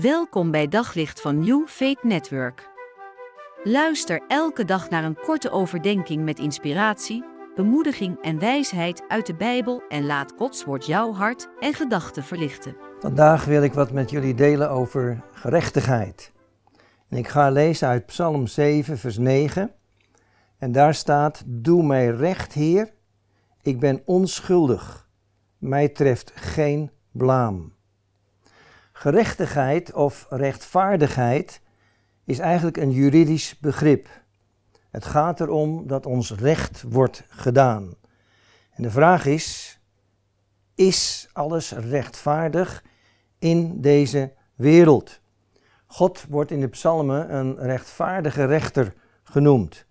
Welkom bij Daglicht van New Faith Network. Luister elke dag naar een korte overdenking met inspiratie, bemoediging en wijsheid uit de Bijbel en laat Gods woord jouw hart en gedachten verlichten. Vandaag wil ik wat met jullie delen over gerechtigheid. En ik ga lezen uit Psalm 7, vers 9. En daar staat: Doe mij recht, Heer. Ik ben onschuldig. Mij treft geen blaam. Gerechtigheid of rechtvaardigheid is eigenlijk een juridisch begrip. Het gaat erom dat ons recht wordt gedaan. En de vraag is: is alles rechtvaardig in deze wereld? God wordt in de psalmen een rechtvaardige rechter genoemd.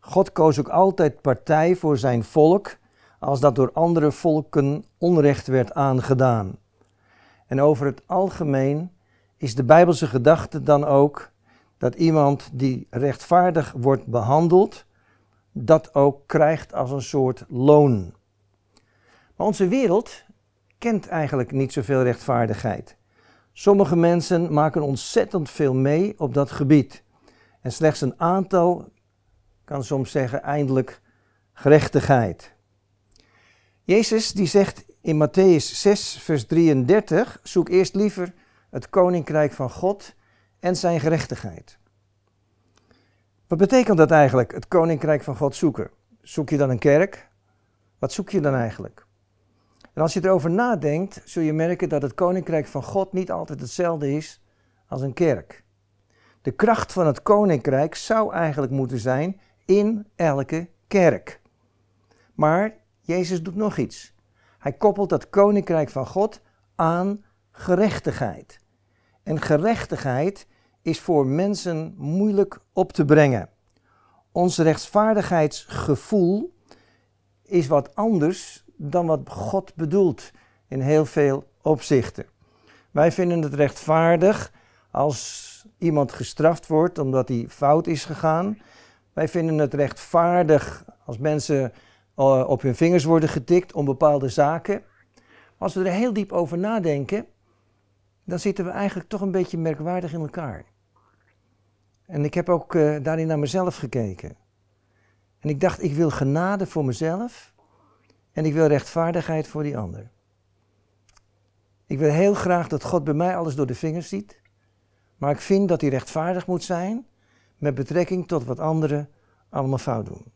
God koos ook altijd partij voor zijn volk als dat door andere volken onrecht werd aangedaan. En over het algemeen is de Bijbelse gedachte dan ook dat iemand die rechtvaardig wordt behandeld, dat ook krijgt als een soort loon. Maar onze wereld kent eigenlijk niet zoveel rechtvaardigheid. Sommige mensen maken ontzettend veel mee op dat gebied. En slechts een aantal kan soms zeggen eindelijk gerechtigheid. Jezus die zegt in Matthäus 6, vers 33, zoek eerst liever het koninkrijk van God en zijn gerechtigheid. Wat betekent dat eigenlijk, het koninkrijk van God zoeken? Zoek je dan een kerk? Wat zoek je dan eigenlijk? En als je erover nadenkt, zul je merken dat het koninkrijk van God niet altijd hetzelfde is als een kerk. De kracht van het koninkrijk zou eigenlijk moeten zijn in elke kerk. Maar Jezus doet nog iets. Hij koppelt dat koninkrijk van God aan gerechtigheid. En gerechtigheid is voor mensen moeilijk op te brengen. Ons rechtvaardigheidsgevoel is wat anders dan wat God bedoelt in heel veel opzichten. Wij vinden het rechtvaardig als iemand gestraft wordt omdat hij fout is gegaan. Wij vinden het rechtvaardig als mensen op hun vingers worden getikt om bepaalde zaken. Als we er heel diep over nadenken, dan zitten we eigenlijk toch een beetje merkwaardig in elkaar. En ik heb ook uh, daarin naar mezelf gekeken. En ik dacht, ik wil genade voor mezelf en ik wil rechtvaardigheid voor die ander. Ik wil heel graag dat God bij mij alles door de vingers ziet, maar ik vind dat hij rechtvaardig moet zijn met betrekking tot wat anderen allemaal fout doen.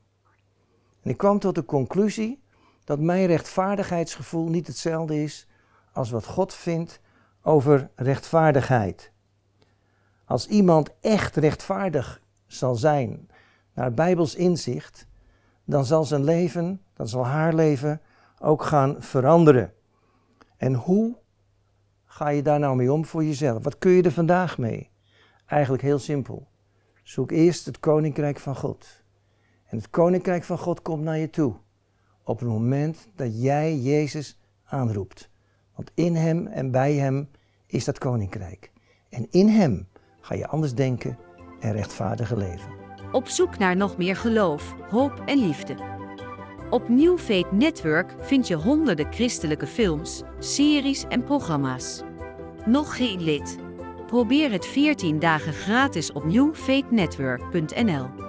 En ik kwam tot de conclusie dat mijn rechtvaardigheidsgevoel niet hetzelfde is als wat God vindt over rechtvaardigheid. Als iemand echt rechtvaardig zal zijn naar Bijbels inzicht, dan zal zijn leven, dan zal haar leven ook gaan veranderen. En hoe ga je daar nou mee om voor jezelf? Wat kun je er vandaag mee? Eigenlijk heel simpel. Zoek eerst het koninkrijk van God. En het koninkrijk van God komt naar je toe. Op het moment dat jij Jezus aanroept. Want in Hem en bij Hem is dat koninkrijk. En in Hem ga je anders denken en rechtvaardiger leven. Op zoek naar nog meer geloof, hoop en liefde. Op New Faith Network vind je honderden christelijke films, series en programma's. Nog geen lid? Probeer het 14 dagen gratis op newfaithnetwork.nl.